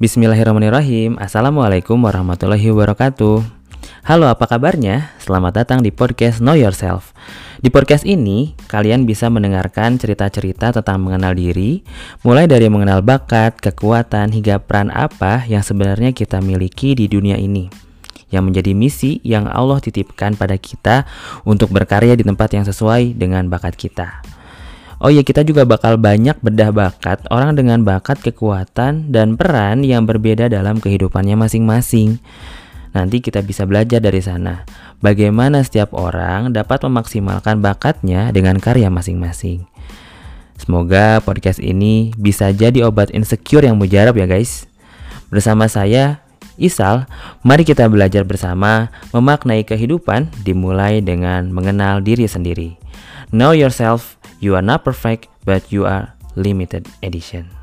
Bismillahirrahmanirrahim Assalamualaikum warahmatullahi wabarakatuh Halo apa kabarnya? Selamat datang di podcast Know Yourself Di podcast ini, kalian bisa mendengarkan cerita-cerita tentang mengenal diri Mulai dari mengenal bakat, kekuatan, hingga peran apa yang sebenarnya kita miliki di dunia ini yang menjadi misi yang Allah titipkan pada kita untuk berkarya di tempat yang sesuai dengan bakat kita. Oh iya, kita juga bakal banyak bedah bakat orang dengan bakat, kekuatan, dan peran yang berbeda dalam kehidupannya masing-masing. Nanti kita bisa belajar dari sana bagaimana setiap orang dapat memaksimalkan bakatnya dengan karya masing-masing. Semoga podcast ini bisa jadi obat insecure yang mujarab ya guys. Bersama saya, Isal, mari kita belajar bersama memaknai kehidupan dimulai dengan mengenal diri sendiri. Know yourself You are not perfect, but you are limited edition.